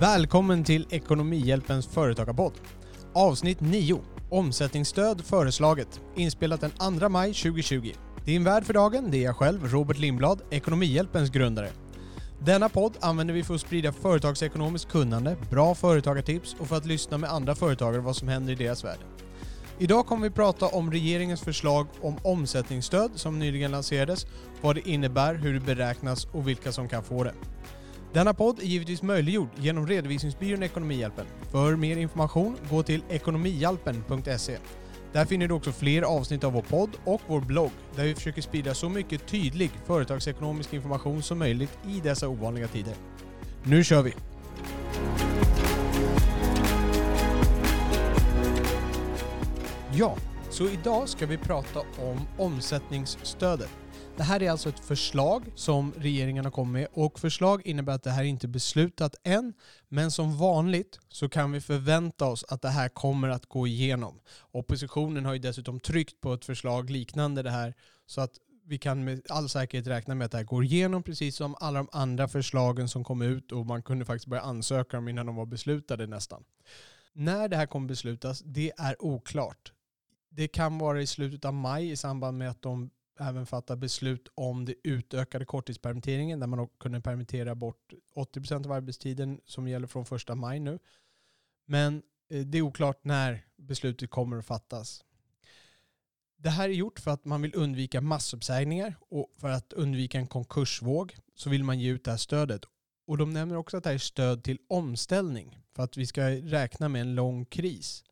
Välkommen till Ekonomihjälpens företagarpodd. Avsnitt 9. Omsättningsstöd föreslaget. Inspelat den 2 maj 2020. Din värd för dagen, det är jag själv, Robert Lindblad, Ekonomihjälpens grundare. Denna podd använder vi för att sprida företagsekonomiskt kunnande, bra företagartips och för att lyssna med andra företagare vad som händer i deras värld. Idag kommer vi prata om regeringens förslag om omsättningsstöd som nyligen lanserades, vad det innebär, hur det beräknas och vilka som kan få det. Denna podd är givetvis möjliggjord genom redovisningsbyrån Ekonomihjälpen. För mer information, gå till ekonomihjälpen.se. Där finner du också fler avsnitt av vår podd och vår blogg där vi försöker sprida så mycket tydlig företagsekonomisk information som möjligt i dessa ovanliga tider. Nu kör vi! Ja, så idag ska vi prata om omsättningsstödet. Det här är alltså ett förslag som regeringen har kommit med och förslag innebär att det här inte är beslutat än. Men som vanligt så kan vi förvänta oss att det här kommer att gå igenom. Oppositionen har ju dessutom tryckt på ett förslag liknande det här så att vi kan med all säkerhet räkna med att det här går igenom precis som alla de andra förslagen som kom ut och man kunde faktiskt börja ansöka dem innan de var beslutade nästan. När det här kommer beslutas, det är oklart. Det kan vara i slutet av maj i samband med att de även fatta beslut om det utökade korttidspermitteringen där man kunde permittera bort 80% av arbetstiden som gäller från första maj nu. Men eh, det är oklart när beslutet kommer att fattas. Det här är gjort för att man vill undvika massuppsägningar och för att undvika en konkursvåg så vill man ge ut det här stödet. Och de nämner också att det här är stöd till omställning för att vi ska räkna med en lång kris.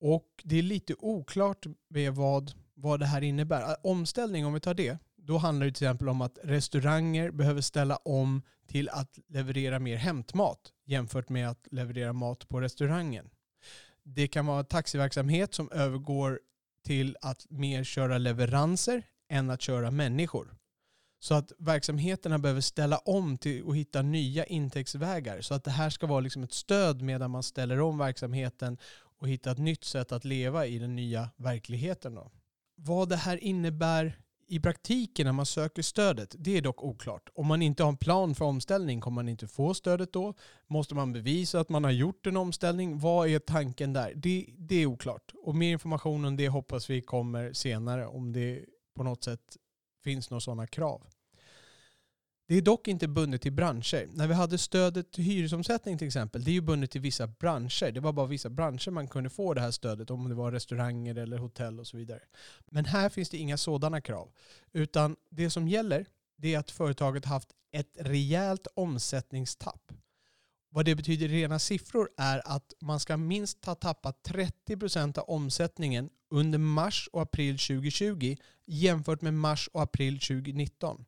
Och det är lite oklart med vad vad det här innebär. Omställning, om vi tar det, då handlar det till exempel om att restauranger behöver ställa om till att leverera mer hämtmat jämfört med att leverera mat på restaurangen. Det kan vara taxiverksamhet som övergår till att mer köra leveranser än att köra människor. Så att verksamheterna behöver ställa om till och hitta nya intäktsvägar. Så att det här ska vara liksom ett stöd medan man ställer om verksamheten och hittar ett nytt sätt att leva i den nya verkligheten. Då. Vad det här innebär i praktiken när man söker stödet, det är dock oklart. Om man inte har en plan för omställning kommer man inte få stödet då. Måste man bevisa att man har gjort en omställning? Vad är tanken där? Det, det är oklart. Och mer information om det hoppas vi kommer senare om det på något sätt finns några sådana krav. Det är dock inte bundet till branscher. När vi hade stödet till hyresomsättning till exempel, det är ju bundet till vissa branscher. Det var bara vissa branscher man kunde få det här stödet, om det var restauranger eller hotell och så vidare. Men här finns det inga sådana krav. Utan det som gäller, det är att företaget haft ett rejält omsättningstapp. Vad det betyder i rena siffror är att man ska minst ha tappat 30% av omsättningen under mars och april 2020 jämfört med mars och april 2019.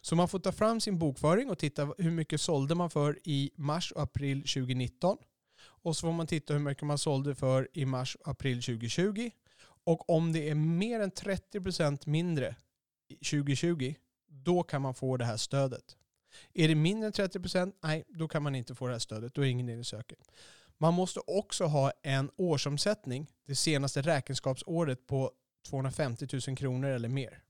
Så man får ta fram sin bokföring och titta hur mycket sålde man för i mars och april 2019. Och så får man titta hur mycket man sålde för i mars och april 2020. Och om det är mer än 30% mindre 2020, då kan man få det här stödet. Är det mindre än 30%, nej, då kan man inte få det här stödet. Då är det ingen idé att söka. Man måste också ha en årsomsättning det senaste räkenskapsåret på 250 000 kronor eller mer.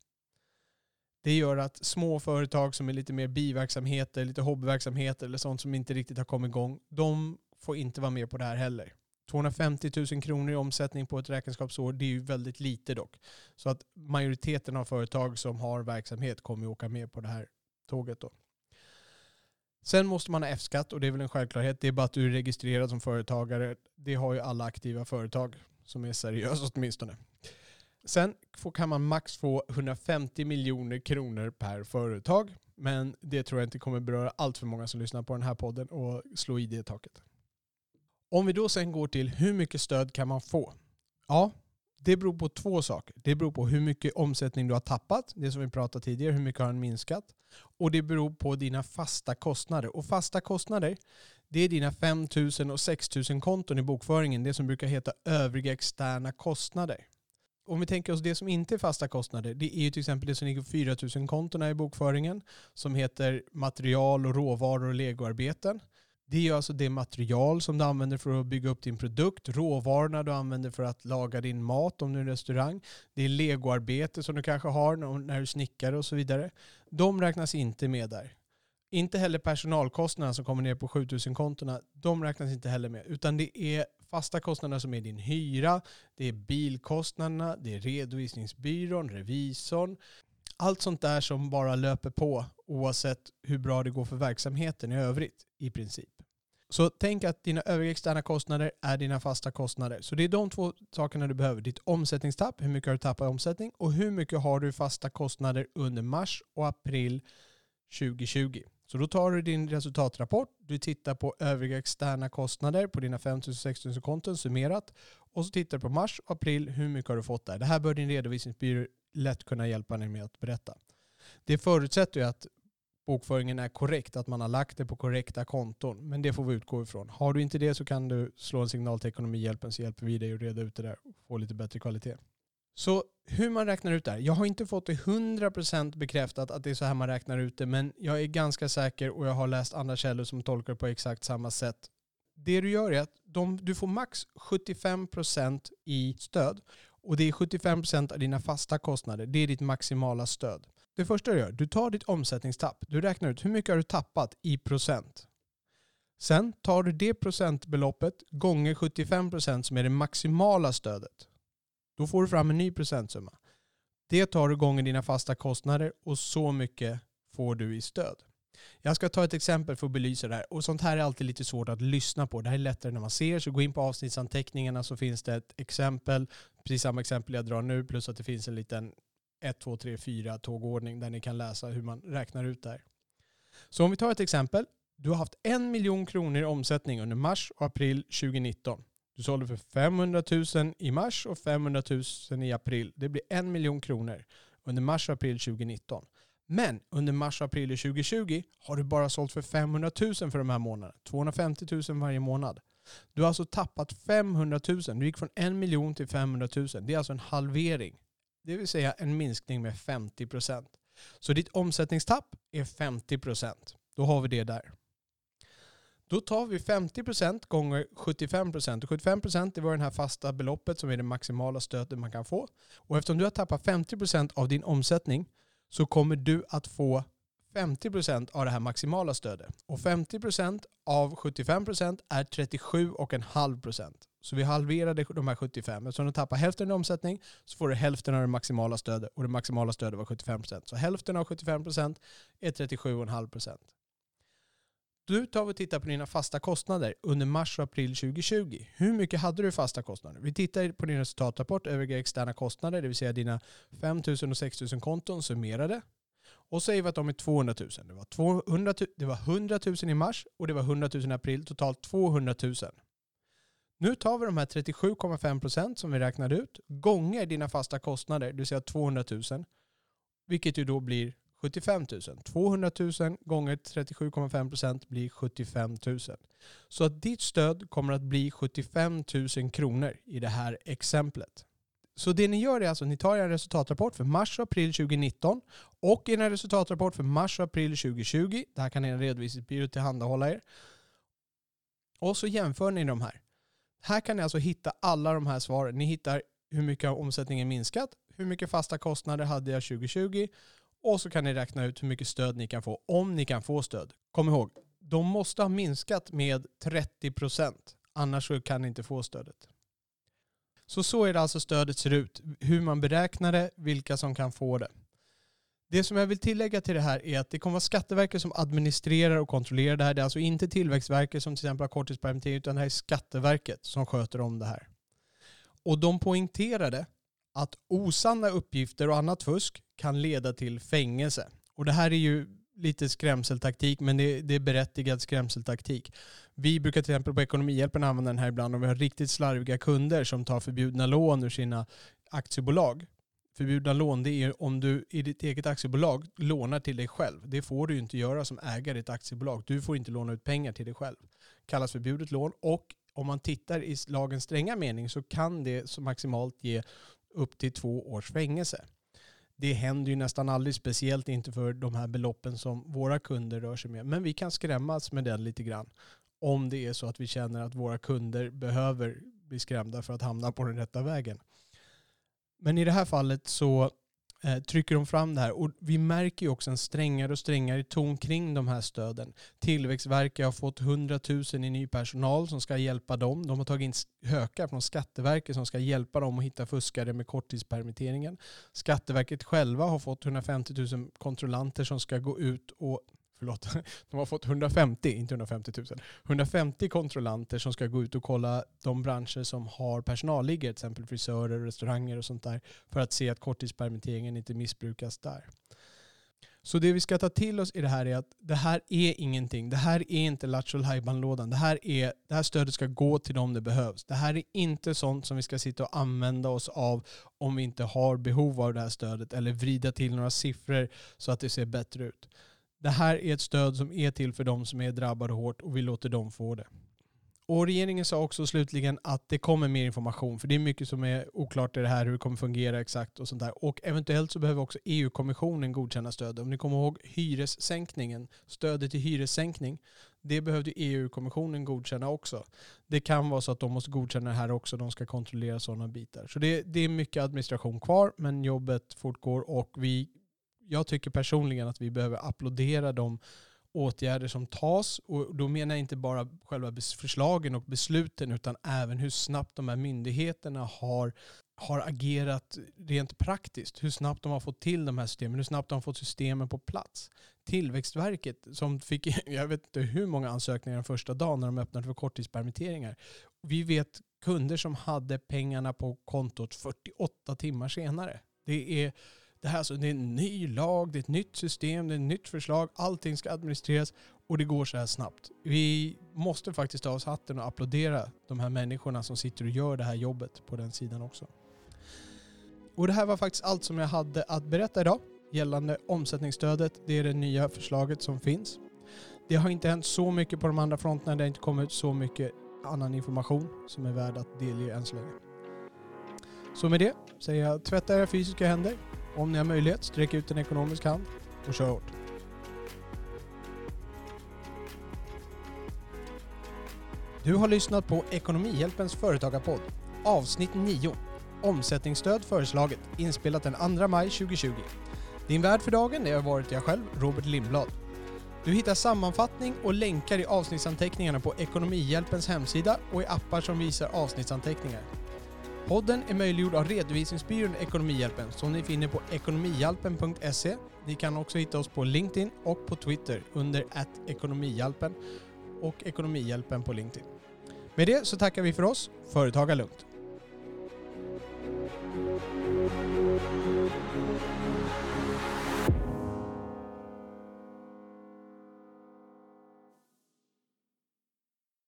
Det gör att små företag som är lite mer biverksamheter, lite hobbyverksamheter eller sånt som inte riktigt har kommit igång, de får inte vara med på det här heller. 250 000 kronor i omsättning på ett räkenskapsår, det är ju väldigt lite dock. Så att majoriteten av företag som har verksamhet kommer ju åka med på det här tåget då. Sen måste man ha F-skatt och det är väl en självklarhet. Det är bara att du är registrerad som företagare. Det har ju alla aktiva företag som är seriösa åtminstone. Sen kan man max få 150 miljoner kronor per företag. Men det tror jag inte kommer beröra allt för många som lyssnar på den här podden och slå i det taket. Om vi då sen går till hur mycket stöd kan man få? Ja, det beror på två saker. Det beror på hur mycket omsättning du har tappat, det som vi pratade tidigare, hur mycket har den minskat? Och det beror på dina fasta kostnader. Och fasta kostnader, det är dina 5 000 och 6 000 konton i bokföringen, det som brukar heta övriga externa kostnader om vi tänker oss det som inte är fasta kostnader, det är ju till exempel det som ligger på 4 000 kontona i bokföringen som heter material och råvaror och legoarbeten. Det är alltså det material som du använder för att bygga upp din produkt, råvarorna du använder för att laga din mat om du är en restaurang. Det är legoarbete som du kanske har när du snickar och så vidare. De räknas inte med där. Inte heller personalkostnaderna som kommer ner på 7000-kontona, de räknas inte heller med. Utan det är fasta kostnader som är din hyra, det är bilkostnaderna, det är redovisningsbyrån, revisorn. Allt sånt där som bara löper på oavsett hur bra det går för verksamheten i övrigt i princip. Så tänk att dina övriga externa kostnader är dina fasta kostnader. Så det är de två sakerna du behöver. Ditt omsättningstapp, hur mycket har du tappat i omsättning och hur mycket har du fasta kostnader under mars och april 2020. Så då tar du din resultatrapport, du tittar på övriga externa kostnader på dina 5000-6000 konton summerat och så tittar du på mars och april, hur mycket har du fått där? Det här bör din redovisningsbyrå lätt kunna hjälpa dig med att berätta. Det förutsätter ju att bokföringen är korrekt, att man har lagt det på korrekta konton. Men det får vi utgå ifrån. Har du inte det så kan du slå en signal till Ekonomihjälpen så hjälper vi dig att reda ut det där och få lite bättre kvalitet. Så hur man räknar ut det här. Jag har inte fått det 100% bekräftat att det är så här man räknar ut det, men jag är ganska säker och jag har läst andra källor som tolkar det på exakt samma sätt. Det du gör är att de, du får max 75% i stöd och det är 75% av dina fasta kostnader. Det är ditt maximala stöd. Det första du gör, du tar ditt omsättningstapp. Du räknar ut hur mycket har du tappat i procent. Sen tar du det procentbeloppet gånger 75% som är det maximala stödet. Då får du fram en ny procentsumma. Det tar du gånger dina fasta kostnader och så mycket får du i stöd. Jag ska ta ett exempel för att belysa det här. Och sånt här är alltid lite svårt att lyssna på. Det här är lättare när man ser. Så gå in på avsnittsanteckningarna så finns det ett exempel. Precis samma exempel jag drar nu. Plus att det finns en liten 1, 2, 3, 4 tågordning där ni kan läsa hur man räknar ut det här. Så om vi tar ett exempel. Du har haft en miljon kronor i omsättning under mars och april 2019. Du sålde för 500 000 i mars och 500 000 i april. Det blir en miljon kronor under mars och april 2019. Men under mars och april 2020 har du bara sålt för 500 000 för de här månaderna. 250 000 varje månad. Du har alltså tappat 500 000. Du gick från en miljon till 500 000. Det är alltså en halvering. Det vill säga en minskning med 50 procent. Så ditt omsättningstapp är 50 procent. Då har vi det där. Då tar vi 50% gånger 75%. Och 75% det var det här fasta beloppet som är det maximala stödet man kan få. Och eftersom du har tappat 50% av din omsättning så kommer du att få 50% av det här maximala stödet. Och 50% av 75% är 37,5%. Så vi halverade de här 75. Eftersom du tappar hälften i omsättning så får du hälften av det maximala stödet. Och det maximala stödet var 75%. Så hälften av 75% är 37,5% nu tar vi och tittar på dina fasta kostnader under mars och april 2020. Hur mycket hade du i fasta kostnader? Vi tittar på din resultatrapport, övriga externa kostnader, det vill säga dina 5 000 och 6 000 konton summerade. Och säger vi att de är 200 000. Det var, 200 000, det var 100 000 i mars och det var 100 000 i april. Totalt 200 000. Nu tar vi de här 37,5 procent som vi räknade ut gånger dina fasta kostnader, det vill säga 200 000. Vilket ju då blir 75 000. 200 000 gånger 37,5 procent blir 75 000. Så att ditt stöd kommer att bli 75 000 kronor i det här exemplet. Så det ni gör är alltså att ni tar er resultatrapport för mars och april 2019 och er resultatrapport för mars och april 2020. Det här kan er redovisningsbyrå tillhandahålla er. Och så jämför ni de här. Här kan ni alltså hitta alla de här svaren. Ni hittar hur mycket har omsättningen minskat, hur mycket fasta kostnader hade jag 2020 och så kan ni räkna ut hur mycket stöd ni kan få, om ni kan få stöd. Kom ihåg, de måste ha minskat med 30 procent. Annars så kan ni inte få stödet. Så så är det alltså stödet ser ut. Hur man beräknar det, vilka som kan få det. Det som jag vill tillägga till det här är att det kommer vara Skatteverket som administrerar och kontrollerar det här. Det är alltså inte Tillväxtverket som till exempel har korttidspermittering utan det här är Skatteverket som sköter om det här. Och de poängterade att osanna uppgifter och annat fusk kan leda till fängelse. Och det här är ju lite skrämseltaktik, men det, det är berättigad skrämseltaktik. Vi brukar till exempel på Ekonomihjälpen använda den här ibland om vi har riktigt slarviga kunder som tar förbjudna lån ur sina aktiebolag. Förbjudna lån det är om du i ditt eget aktiebolag lånar till dig själv. Det får du inte göra som ägare i ett aktiebolag. Du får inte låna ut pengar till dig själv. Det kallas förbjudet lån och om man tittar i lagens stränga mening så kan det maximalt ge upp till två års fängelse. Det händer ju nästan aldrig, speciellt inte för de här beloppen som våra kunder rör sig med. Men vi kan skrämmas med den lite grann. Om det är så att vi känner att våra kunder behöver bli skrämda för att hamna på den rätta vägen. Men i det här fallet så Eh, trycker de fram det här. Och vi märker ju också en strängare och strängare ton kring de här stöden. Tillväxtverket har fått 100 000 i ny personal som ska hjälpa dem. De har tagit in hökar från Skatteverket som ska hjälpa dem att hitta fuskare med korttidspermitteringen. Skatteverket själva har fått 150 000 kontrollanter som ska gå ut och förlåt, de har fått 150, inte 150 000, 150 kontrollanter som ska gå ut och kolla de branscher som har personalliggare, till exempel frisörer, restauranger och sånt där, för att se att korttidspermitteringen inte missbrukas där. Så det vi ska ta till oss i det här är att det här är ingenting. Det här är inte Lattjo lådan det, här det här stödet ska gå till dem det behövs. Det här är inte sånt som vi ska sitta och använda oss av om vi inte har behov av det här stödet eller vrida till några siffror så att det ser bättre ut. Det här är ett stöd som är till för de som är drabbade hårt och vi låter dem få det. Och regeringen sa också slutligen att det kommer mer information, för det är mycket som är oklart i det här, hur det kommer fungera exakt och sånt där. Och eventuellt så behöver också EU-kommissionen godkänna stödet. Om ni kommer ihåg hyressänkningen, stödet till hyressänkning, det behövde EU-kommissionen godkänna också. Det kan vara så att de måste godkänna det här också, de ska kontrollera sådana bitar. Så det, det är mycket administration kvar, men jobbet fortgår och vi jag tycker personligen att vi behöver applådera de åtgärder som tas. Och då menar jag inte bara själva förslagen och besluten utan även hur snabbt de här myndigheterna har, har agerat rent praktiskt. Hur snabbt de har fått till de här systemen, hur snabbt de har fått systemen på plats. Tillväxtverket som fick, jag vet inte hur många ansökningar den första dagen när de öppnade för korttidspermitteringar. Vi vet kunder som hade pengarna på kontot 48 timmar senare. Det är det här så, det är en ny lag, det är ett nytt system, det är ett nytt förslag, allting ska administreras och det går så här snabbt. Vi måste faktiskt ta oss hatten och applådera de här människorna som sitter och gör det här jobbet på den sidan också. Och det här var faktiskt allt som jag hade att berätta idag gällande omsättningsstödet. Det är det nya förslaget som finns. Det har inte hänt så mycket på de andra fronterna. Det har inte kommit så mycket annan information som är värd att delge än så länge. Så med det säger jag tvätta era fysiska händer, om ni har möjlighet, sträck ut en ekonomisk hand och kör hårt. Du har lyssnat på Ekonomihjälpens företagarpodd, avsnitt 9. Omsättningsstöd föreslaget, inspelat den 2 maj 2020. Din värd för dagen har varit jag själv, Robert Lindblad. Du hittar sammanfattning och länkar i avsnittsanteckningarna på Ekonomihjälpens hemsida och i appar som visar avsnittsanteckningar. Podden är möjliggjord av redovisningsbyrån Ekonomihjälpen som ni finner på ekonomihjälpen.se. Ni kan också hitta oss på LinkedIn och på Twitter under ekonomihjälpen och Ekonomihjälpen på LinkedIn. Med det så tackar vi för oss. Företaga lugnt!